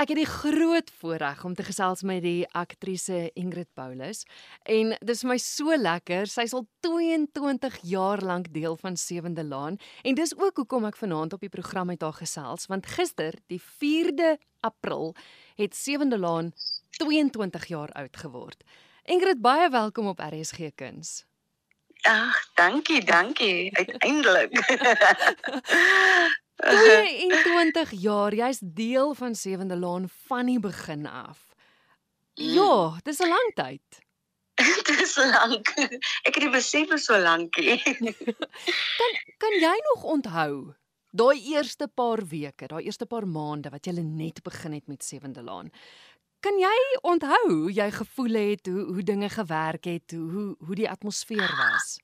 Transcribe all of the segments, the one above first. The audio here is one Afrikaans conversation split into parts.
Ek het die groot voorreg om te gesels met die aktrise Ingrid Paulus en dis vir my so lekker. Sy's al 22 jaar lank deel van Sewende Laan en dis ook hoekom ek vanaand op die program met haar gesels want gister, die 4de April, het Sewende Laan 22 jaar oud geword. Ingrid, baie welkom op RSG Kuns. Ag, dankie, dankie. Uiteindelik. 22 jaar, jy's deel van Sewende Laan van die begin af. Ja, dis 'n lang tyd. Dit is lank. Ek het dit besef vir so lankie. kan kan jy nog onthou daai eerste paar weke, daai eerste paar maande wat jy net begin het met Sewende Laan? Kan jy onthou hoe jy gevoel het, hoe hoe dinge gewerk het, hoe hoe die atmosfeer was?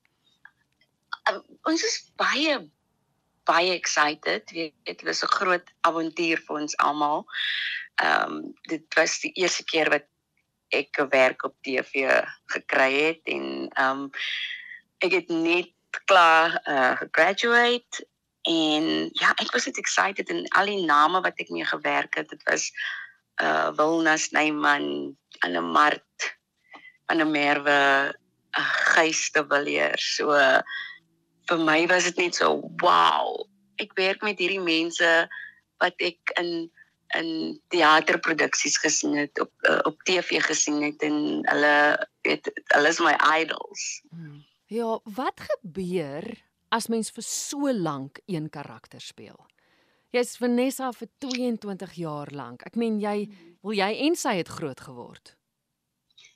Uh, ons is baie baie excited. Dit was 'n groot avontuur vir ons almal. Ehm um, dit was die eerste keer wat ek 'n werk op TV gekry het en ehm um, ek het net klaar uh graduate en ja, ek was net excited en al die name wat ek mee gewerk het, dit was uh Wilna Snyman, Anne Mart, Anne Merwe, uh, Gys de Villiers. So uh, vir my was dit net so wow. Ek werk met hierdie mense wat ek in in teaterproduksies gesien het op uh, op TV gesien het en hulle weet hulle is my idols. Hmm. Ja, wat gebeur as mens vir so lank een karakter speel? Jy's Vanessa vir 22 jaar lank. Ek meen jy wil jy en sy het groot geword.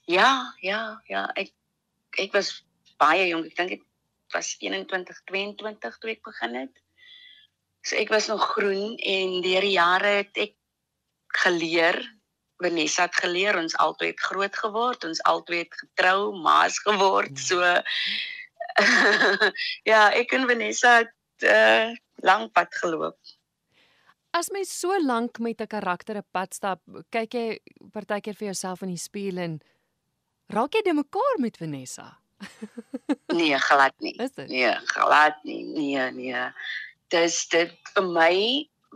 Ja, ja, ja, ek ek was baie jonk. Ek dink ek was 21, 22 toe ek begin het. So ek was nog groen en deur die jare het ek geleer, Vanessa het geleer, ons altyd het groot geword, ons altyd het getrou, maas geword. So ja, ek en Vanessa het 'n uh, eh, lang pad geloop. As mens so lank met 'n karakter 'n pad stap, kyk jy partykeer vir jouself in die spieël en raak jy de mekaar met Vanessa? nee, glad nie. Nee, glad nie. Nee, nee. Dis dit vir my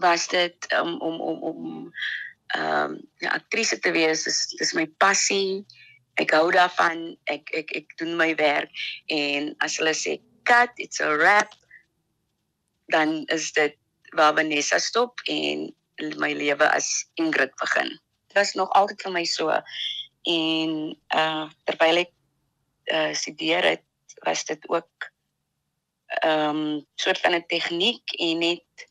was dit um, om om om ehm um, 'n aktrise te wees. Dis dis my passie. Ek hou daarvan. Ek ek ek doen my werk en as hulle sê cut, it's a wrap, dan is dit waar Vanessa stop en my lewe as Ingrid begin. Dit was nog altyd vir my so en uh terwyl ek uh studeer het was dit ook ehm um, soort van 'n tegniek en net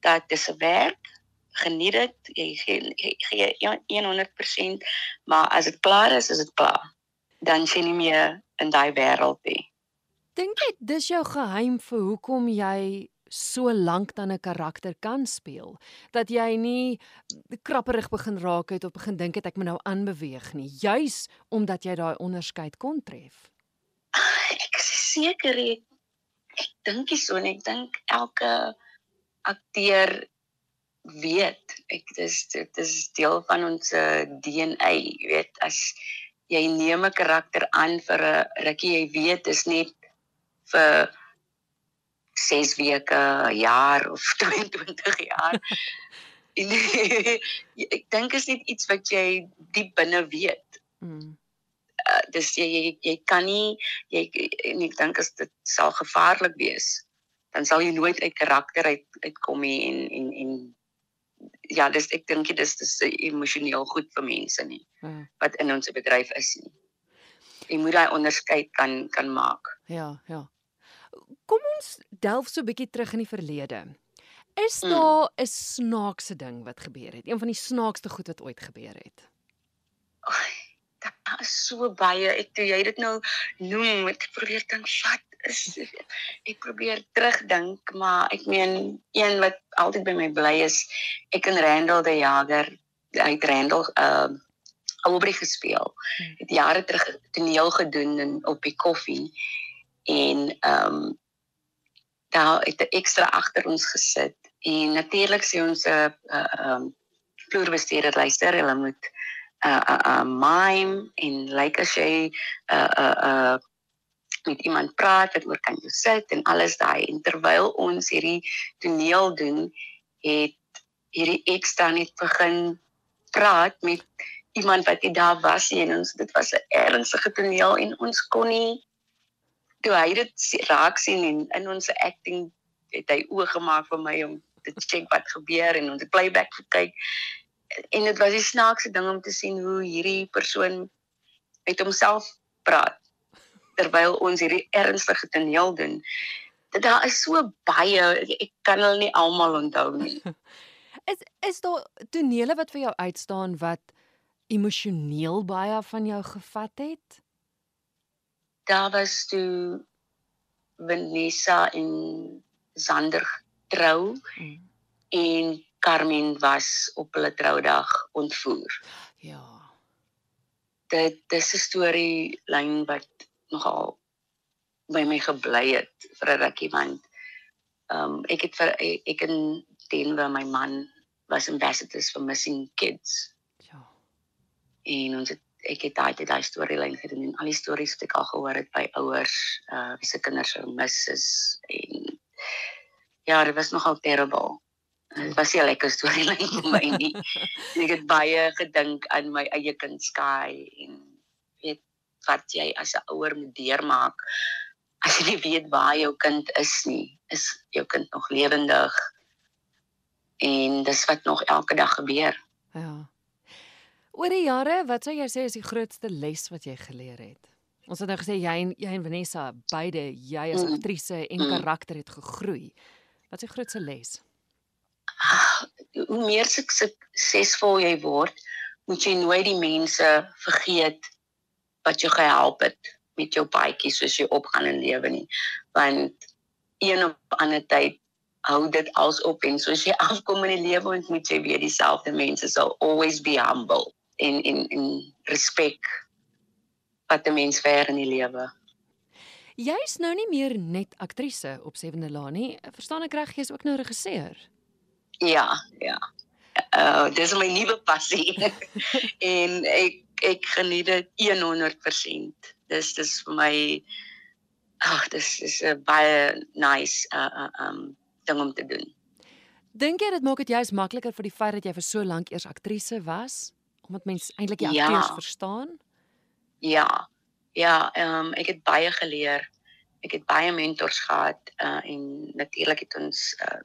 dat dis 'n werk geniet dit jy gee gee 100% maar as dit klaar is is dit klaar. Dan sien jy meer in daai wêreld nie. Dink jy dis jou geheim vir hoekom jy so lank dan 'n karakter kan speel? Dat jy nie krapperig begin raak het of begin dink het ek moet nou aanbeweeg nie. Juis omdat jy daai onderskeid kon tref ek is seker ek, ek dink nie so nie. Ek dink elke akteur weet ek dis dit is deel van ons DNA, jy weet, as jy neem 'n karakter aan vir 'n rukkie, jy weet dis net vir 6 weke, jaar of 22 jaar. en ek dink is net iets wat jy diep binne weet. Mm uh, dis jy, jy jy kan nie jy en ek dink as dit sal gevaarlik wees dan sal jy nooit uit karakter uit uitkom nie en en en ja dis ek dink dis dis emosioneel goed vir mense nie hmm. wat in ons bedryf is nie jy moet daai onderskeid kan kan maak ja ja kom ons delf so 'n bietjie terug in die verlede is hmm. daar 'n mm. snaakse ding wat gebeur het een van die snaakste goed wat ooit gebeur het so baie. Ek toe jy dit nou noem ek probeer dink wat is ek probeer terugdink maar ek meen een wat altyd by my bly is ek en Randall die jager uit Randall uh Aubrey gespeel. Hmm. het jare terug toneel gedoen in op die koffie en ehm um, daar het ekstra agter ons gesit en natuurlik sê ons 'n uh, ehm uh, um, vloerbestuurder luister hulle moet 'n 'n 'n mime en lyk like as jy 'n 'n 'n met iemand praat wat oor kan jy sit en alles daai. En terwyl ons hierdie toneel doen het hierdie ekstra net begin praat met iemand wat nie daar was nie en ons dit was 'n ernstige toneel en ons kon nie toe hy dit raak sien en in ons acting het hy oë gemaak vir my om te check wat gebeur en ons playback gekyk en dit was die snaakse ding om te sien hoe hierdie persoon met homself praat terwyl ons hierdie ernstige toneel doen. Dit daar is so baie ek kan hulle nie almal onthou nie. Is is daar tonele wat vir jou uitstaan wat emosioneel baie van jou gevat het? Daar was toe Vanessa en Sander trou mm. en Carmen was op hulle troudag ontvoer. Ja. Dit dis 'n storie lyn wat nogal by my gebly het vir 'n rukkie want ehm um, ek het vir ek en Denver my man was ambassadors for missing kids. Ja. En ons het ek het daai daai storielyn gedoen en al die stories wat ek al gehoor het by ouers uh wie se kinders vermis is en ja, dit was nogal terrible. Dit was nie 'n lekker storielyn vir my nie. en ek het baie gedink aan my eie kind Sky en weet wat jy as 'n ouer moet deurmaak as jy nie weet waar jou kind is nie. Is jou kind nog lewendig? En dis wat nog elke dag gebeur. Ja. Oor die jare, wat sou jy sê is die grootste les wat jy geleer het? Ons het nou gesê jy en jy en Vanessa beide jy as mm. aktrise en mm. karakter het gegroei. Wat is die grootste les? Hoe meer suksesvol jy word, moet jy nooit die mense vergeet wat jou gehelp het met jou paadjie soos jy opgaan in lewe nie. Want een op ander tyd hou dit als op en soos jy afkom in die lewe moet jy weer dieselfde mense sal always be humble en en en respek wat 'n mens ver in die lewe. Jy's nou nie meer net aktrise op Sewende Laan nie. Verstaan ek reg jy's ook nou regisseur? Ja, ja. Uh dis my nuwe passie. en ek ek geniet dit 100%. Dis dis vir my ag, dis is 'n baie nice uh uh um ding om te doen. Dink jy dit maak dit juist makliker vir die feit dat jy vir so lank eers aktrise was? omdat mens eintlik die akteurs ja. verstaan? Ja. Ja, ehm um, ek het baie geleer. Ek het baie mentors gehad uh, en natuurlik het ons uh,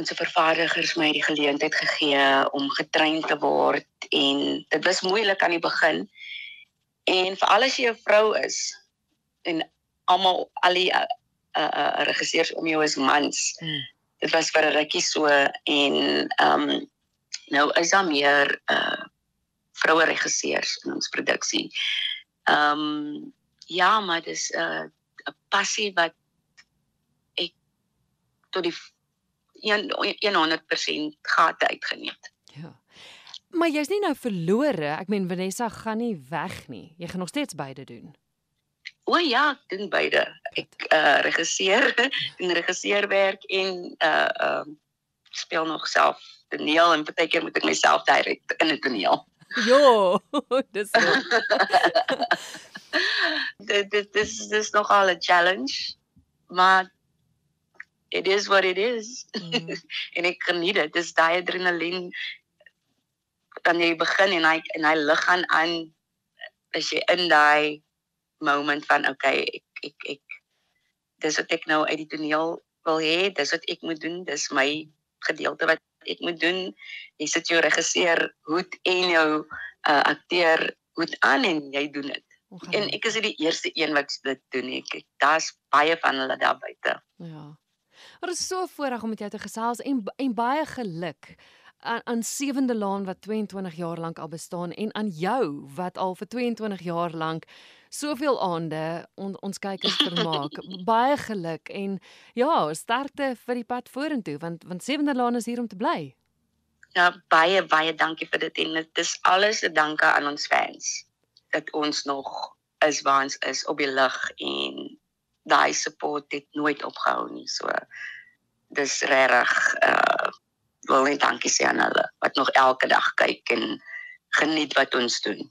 ons vervaardigers my die geleentheid gegee om getrein te word en dit was moeilik aan die begin. En veral as jy 'n vrou is en almal al die uh, uh, regisseurs om jou is mans. Hmm. Dit was vir 'n rukkie so en ehm um, Nou is daar meer uh vroue regisseurs in ons produksie. Ehm um, ja, maar dis 'n uh, 'n passie wat ek tot die 100% gehad uitgeniet. Ja. Maar jy's nie nou verlore. Ek meen Vanessa gaan nie weg nie. Jy gaan nog steeds beide doen. O ja, ek doen beide. Ek uh regisseer en regisseerwerk en uh ehm uh, speel nog self toneel en baie keer moet ek myself direk in 'n toneel. Jo, dis dit dit dis dis nogal 'n challenge, maar it is what it is. Mm. en ek geniet dit. Dis daai adrenalien dan jy begin en hy en hy lig aan aan as jy in daai moment van okay, ek ek ek dis wat ek nou uit die toneel wil hê, dis wat ek moet doen, dis my gedeelte wat ek moet doen. Jy sit jou regisseur hoed en jou uh, akteur hoed aan en jy doen dit. En ek is die eerste een wat dit doen. Ek daar's baie van hulle daar buite. Ja. Maar dit is so voorreg om met jou te gesels en en baie geluk aan aan Sewende Laan wat 22 jaar lank al bestaan en aan jou wat al vir 22 jaar lank soveel aande on, ons kykers vermaak. Baie geluk en ja, sterkte vir die pad vorentoe want want Sewende Laan is hier om te bly. Ja, baie baie dankie vir dit en dit is alles 'n dankie aan ons fans dat ons nog is waar ons is op die lig en daai support het nooit opgehou nie. So dis regtig uh wil net dankie sê aan hulle wat nog elke dag kyk en geniet wat ons doen.